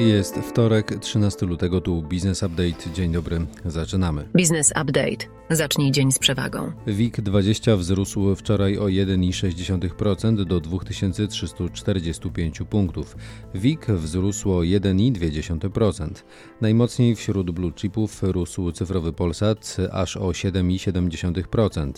Jest wtorek, 13 lutego, tu Business Update. Dzień dobry, zaczynamy. Business Update. Zacznij dzień z przewagą. WIG20 wzrósł wczoraj o 1,6% do 2345 punktów. WIG wzrósł o 1,2%. Najmocniej wśród blue chipów rósł cyfrowy Polsat aż o 7,7%.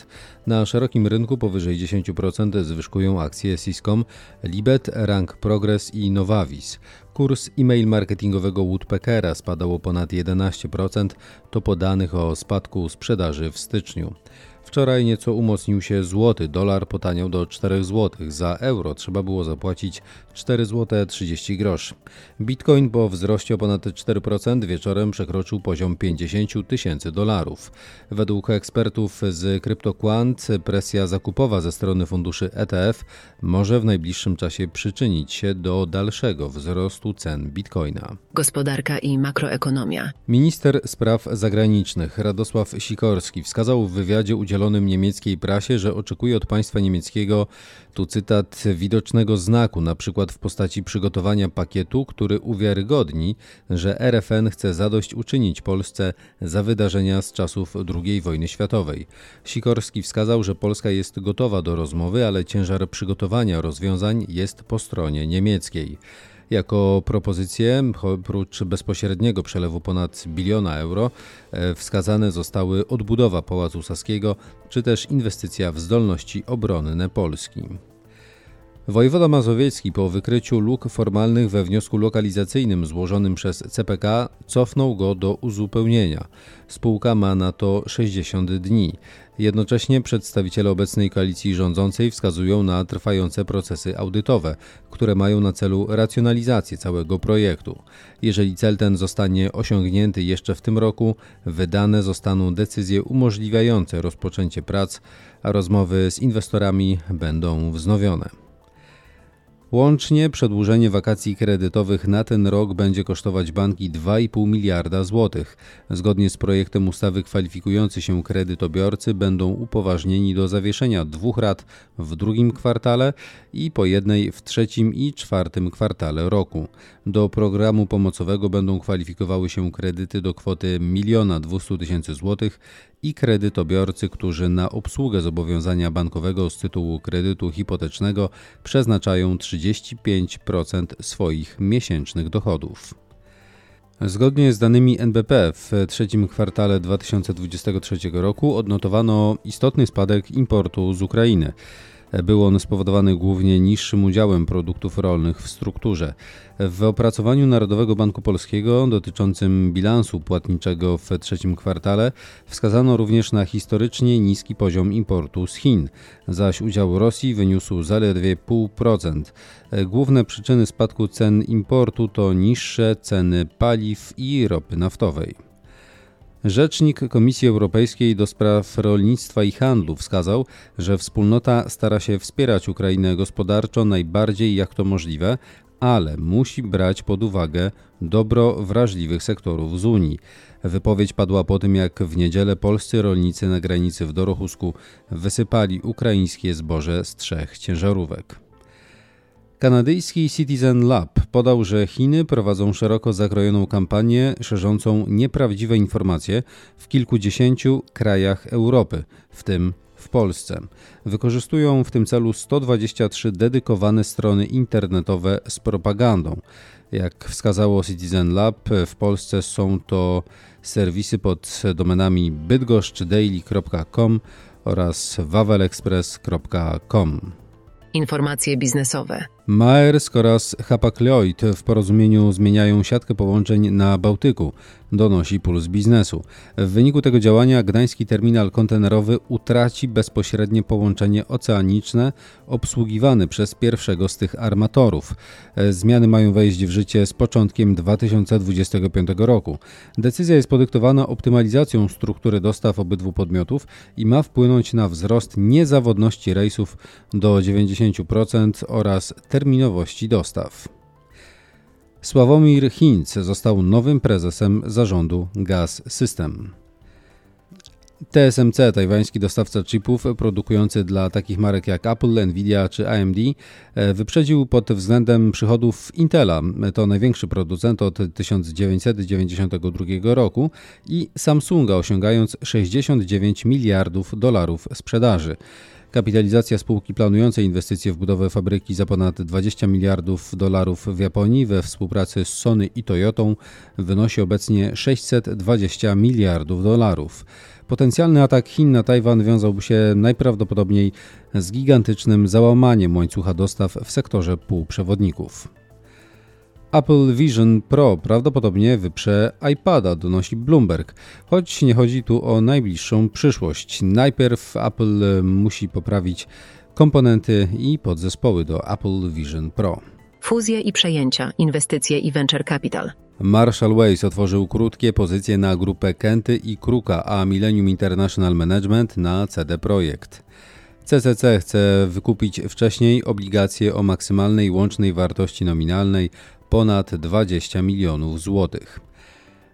Na szerokim rynku powyżej 10% zwyżkują akcje Syscom, Libet, Rank Progress i Novavis. Kurs e-mail marketingowego Woodpeckera spadał o ponad 11%, to po danych o spadku sprzedaży w styczniu. Wczoraj nieco umocnił się złoty, dolar potaniał do 4 zł, za euro trzeba było zapłacić 4 zł 30 groszy. Bitcoin po wzroście o ponad 4% wieczorem przekroczył poziom 50 tysięcy dolarów. Według ekspertów z CryptoQuant presja zakupowa ze strony funduszy ETF może w najbliższym czasie przyczynić się do dalszego wzrostu cen bitcoina. Gospodarka i makroekonomia. Minister spraw zagranicznych Radosław Sikorski wskazał w wywiadzie udzielonym udzielonym niemieckiej prasie, że oczekuje od państwa niemieckiego, tu cytat, widocznego znaku, na przykład w postaci przygotowania pakietu, który uwiarygodni, że RFN chce zadośćuczynić Polsce za wydarzenia z czasów II wojny światowej. Sikorski wskazał, że Polska jest gotowa do rozmowy, ale ciężar przygotowania rozwiązań jest po stronie niemieckiej. Jako propozycje, oprócz bezpośredniego przelewu ponad biliona euro, e, wskazane zostały odbudowa Pałacu Saskiego czy też inwestycja w zdolności obronne Polski. Wojewoda Mazowiecki po wykryciu luk formalnych we wniosku lokalizacyjnym złożonym przez CPK cofnął go do uzupełnienia. Spółka ma na to 60 dni. Jednocześnie przedstawiciele obecnej koalicji rządzącej wskazują na trwające procesy audytowe, które mają na celu racjonalizację całego projektu. Jeżeli cel ten zostanie osiągnięty jeszcze w tym roku, wydane zostaną decyzje umożliwiające rozpoczęcie prac, a rozmowy z inwestorami będą wznowione. Łącznie przedłużenie wakacji kredytowych na ten rok będzie kosztować banki 2,5 miliarda złotych. Zgodnie z projektem ustawy kwalifikujący się kredytobiorcy będą upoważnieni do zawieszenia dwóch rat w drugim kwartale i po jednej w trzecim i czwartym kwartale roku. Do programu pomocowego będą kwalifikowały się kredyty do kwoty 1 200 tysięcy złotych i kredytobiorcy, którzy na obsługę zobowiązania bankowego z tytułu kredytu hipotecznego przeznaczają 35% swoich miesięcznych dochodów. Zgodnie z danymi NBP w trzecim kwartale 2023 roku odnotowano istotny spadek importu z Ukrainy. Był on spowodowany głównie niższym udziałem produktów rolnych w strukturze. W opracowaniu Narodowego Banku Polskiego dotyczącym bilansu płatniczego w trzecim kwartale wskazano również na historycznie niski poziom importu z Chin, zaś udział Rosji wyniósł zaledwie 0,5%. Główne przyczyny spadku cen importu to niższe ceny paliw i ropy naftowej. Rzecznik Komisji Europejskiej do spraw rolnictwa i handlu wskazał, że wspólnota stara się wspierać Ukrainę gospodarczo najbardziej jak to możliwe, ale musi brać pod uwagę dobro wrażliwych sektorów z Unii. Wypowiedź padła po tym, jak w niedzielę polscy rolnicy na granicy w Dorochusku wysypali ukraińskie zboże z trzech ciężarówek. Kanadyjski Citizen Lab podał, że Chiny prowadzą szeroko zakrojoną kampanię szerzącą nieprawdziwe informacje w kilkudziesięciu krajach Europy, w tym w Polsce. Wykorzystują w tym celu 123 dedykowane strony internetowe z propagandą. Jak wskazało Citizen Lab, w Polsce są to serwisy pod domenami bydgoszczdaily.com oraz wawelexpress.com. Informacje biznesowe. Maersk oraz Hapag-Lloyd w porozumieniu zmieniają siatkę połączeń na Bałtyku, donosi Puls Biznesu. W wyniku tego działania gdański terminal kontenerowy utraci bezpośrednie połączenie oceaniczne obsługiwane przez pierwszego z tych armatorów. Zmiany mają wejść w życie z początkiem 2025 roku. Decyzja jest podyktowana optymalizacją struktury dostaw obydwu podmiotów i ma wpłynąć na wzrost niezawodności rejsów do 90% oraz terminowości dostaw. Sławomir Hinz został nowym prezesem zarządu Gaz System. TSMC, tajwański dostawca chipów produkujący dla takich marek jak Apple, Nvidia czy AMD, e, wyprzedził pod względem przychodów Intela. To największy producent od 1992 roku i Samsunga, osiągając 69 miliardów dolarów sprzedaży. Kapitalizacja spółki planującej inwestycje w budowę fabryki za ponad 20 miliardów dolarów w Japonii we współpracy z Sony i Toyotą wynosi obecnie 620 miliardów dolarów. Potencjalny atak Chin na Tajwan wiązałby się najprawdopodobniej z gigantycznym załamaniem łańcucha dostaw w sektorze półprzewodników. Apple Vision Pro prawdopodobnie wyprze iPada, donosi Bloomberg, choć nie chodzi tu o najbliższą przyszłość. Najpierw Apple musi poprawić komponenty i podzespoły do Apple Vision Pro. Fuzje i przejęcia, inwestycje i venture capital. Marshall Ways otworzył krótkie pozycje na grupę Kenty i Kruka, a Millennium International Management na CD Projekt. CCC chce wykupić wcześniej obligacje o maksymalnej łącznej wartości nominalnej ponad 20 milionów złotych.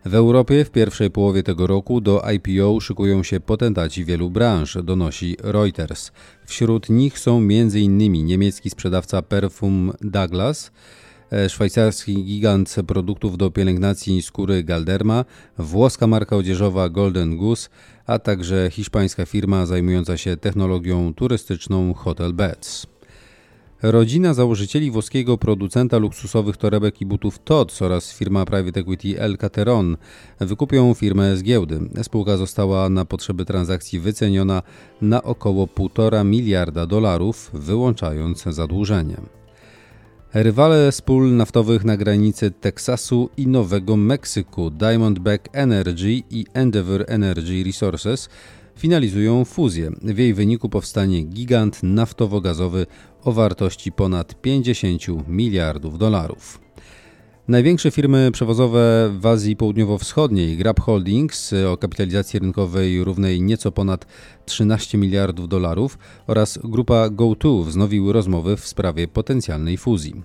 W Europie w pierwszej połowie tego roku do IPO szykują się potentaci wielu branż, donosi Reuters. Wśród nich są m.in. niemiecki sprzedawca perfum Douglas, e, szwajcarski gigant produktów do pielęgnacji skóry Galderma, włoska marka odzieżowa Golden Goose, a także hiszpańska firma zajmująca się technologią turystyczną Hotel Beds. Rodzina założycieli włoskiego producenta luksusowych torebek i butów Tod's oraz firma private equity El Cateron wykupią firmę z giełdy. Spółka została na potrzeby transakcji wyceniona na około 1,5 miliarda dolarów, wyłączając zadłużenie. Rywale z pól naftowych na granicy Teksasu i Nowego Meksyku Diamondback Energy i Endeavour Energy Resources finalizują fuzję. W jej wyniku powstanie gigant naftowo-gazowy o wartości ponad 50 miliardów dolarów. Największe firmy przewozowe w Azji Południowo-Wschodniej, Grab Holdings o kapitalizacji rynkowej równej nieco ponad 13 miliardów dolarów oraz grupa GoTo wznowiły rozmowy w sprawie potencjalnej fuzji.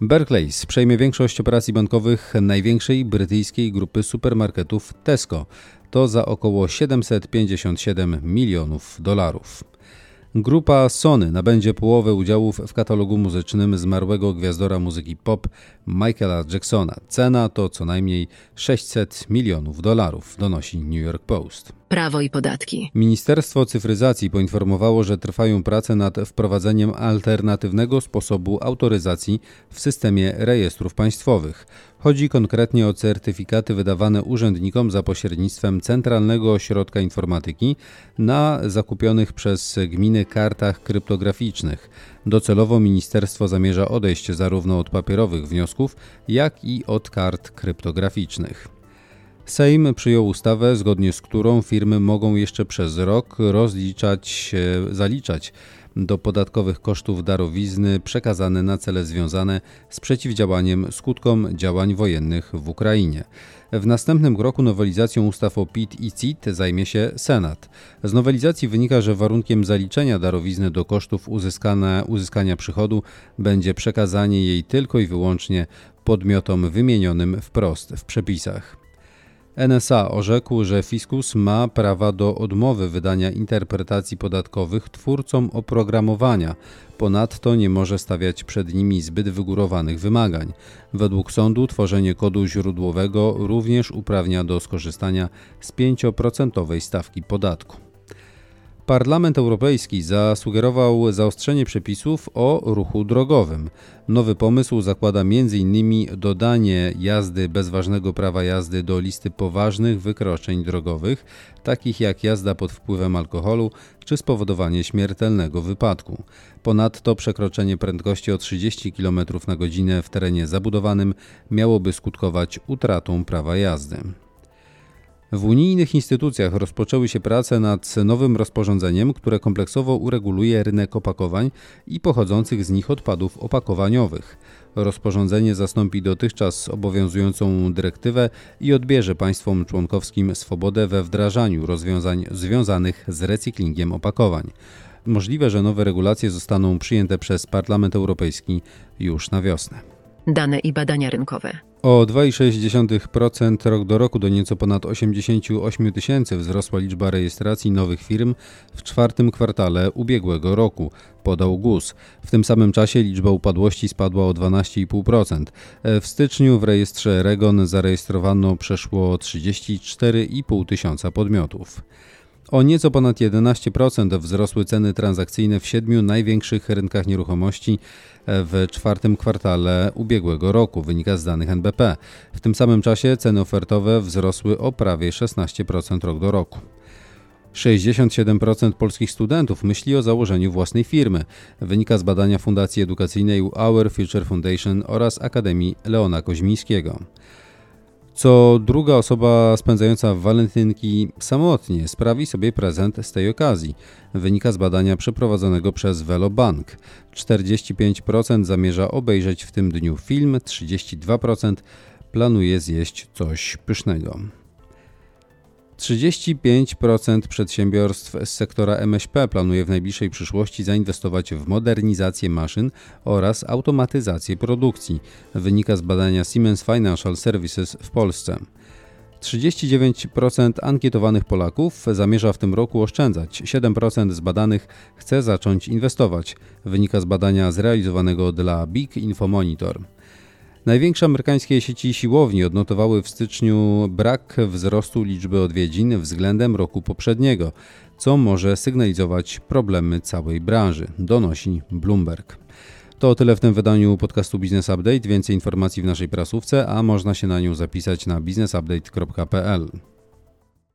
Barclays przejmie większość operacji bankowych największej brytyjskiej grupy supermarketów Tesco. To za około 757 milionów dolarów. Grupa Sony nabędzie połowę udziałów w katalogu muzycznym zmarłego gwiazdora muzyki pop Michaela Jacksona. Cena to co najmniej 600 milionów dolarów, donosi New York Post. Prawo i podatki. Ministerstwo Cyfryzacji poinformowało, że trwają prace nad wprowadzeniem alternatywnego sposobu autoryzacji w systemie rejestrów państwowych. Chodzi konkretnie o certyfikaty wydawane urzędnikom za pośrednictwem Centralnego Ośrodka Informatyki na zakupionych przez gminy kartach kryptograficznych. Docelowo ministerstwo zamierza odejść zarówno od papierowych wniosków, jak i od kart kryptograficznych. Sejm przyjął ustawę, zgodnie z którą firmy mogą jeszcze przez rok rozliczać, zaliczać do podatkowych kosztów darowizny przekazane na cele związane z przeciwdziałaniem skutkom działań wojennych w Ukrainie. W następnym roku nowelizacją ustaw o PIT i CIT zajmie się Senat. Z nowelizacji wynika, że warunkiem zaliczenia darowizny do kosztów uzyskania, uzyskania przychodu będzie przekazanie jej tylko i wyłącznie podmiotom wymienionym wprost w przepisach. NSA orzekł, że fiskus ma prawa do odmowy wydania interpretacji podatkowych twórcom oprogramowania. Ponadto nie może stawiać przed nimi zbyt wygórowanych wymagań. Według sądu tworzenie kodu źródłowego również uprawnia do skorzystania z 5% stawki podatku. Parlament Europejski zasugerował zaostrzenie przepisów o ruchu drogowym. Nowy pomysł zakłada m.in. dodanie jazdy bez ważnego prawa jazdy do listy poważnych wykroczeń drogowych, takich jak jazda pod wpływem alkoholu czy spowodowanie śmiertelnego wypadku. Ponadto przekroczenie prędkości o 30 km na godzinę w terenie zabudowanym miałoby skutkować utratą prawa jazdy. W unijnych instytucjach rozpoczęły się prace nad nowym rozporządzeniem, które kompleksowo ureguluje rynek opakowań i pochodzących z nich odpadów opakowaniowych. Rozporządzenie zastąpi dotychczas obowiązującą dyrektywę i odbierze państwom członkowskim swobodę we wdrażaniu rozwiązań związanych z recyklingiem opakowań. Możliwe, że nowe regulacje zostaną przyjęte przez Parlament Europejski już na wiosnę. Dane i badania rynkowe. O 2,6% rok do roku do nieco ponad 88 tysięcy wzrosła liczba rejestracji nowych firm w czwartym kwartale ubiegłego roku, podał GUS. W tym samym czasie liczba upadłości spadła o 12,5%. W styczniu w rejestrze Regon zarejestrowano przeszło 34,5 tysiąca podmiotów. O nieco ponad 11% wzrosły ceny transakcyjne w siedmiu największych rynkach nieruchomości w czwartym kwartale ubiegłego roku, wynika z danych NBP. W tym samym czasie ceny ofertowe wzrosły o prawie 16% rok do roku. 67% polskich studentów myśli o założeniu własnej firmy, wynika z badania Fundacji Edukacyjnej Our Future Foundation oraz Akademii Leona Koźmińskiego co druga osoba spędzająca walentynki samotnie sprawi sobie prezent z tej okazji. Wynika z badania przeprowadzonego przez Velobank. 45% zamierza obejrzeć w tym dniu film, 32% planuje zjeść coś pysznego. 35% przedsiębiorstw z sektora MŚP planuje w najbliższej przyszłości zainwestować w modernizację maszyn oraz automatyzację produkcji, wynika z badania Siemens Financial Services w Polsce. 39% ankietowanych Polaków zamierza w tym roku oszczędzać, 7% z badanych chce zacząć inwestować, wynika z badania zrealizowanego dla Big Info Monitor. Największe amerykańskie sieci siłowni odnotowały w styczniu brak wzrostu liczby odwiedzin względem roku poprzedniego, co może sygnalizować problemy całej branży, donosi Bloomberg. To tyle w tym wydaniu podcastu Business Update. Więcej informacji w naszej prasówce, a można się na nią zapisać na businessupdate.pl.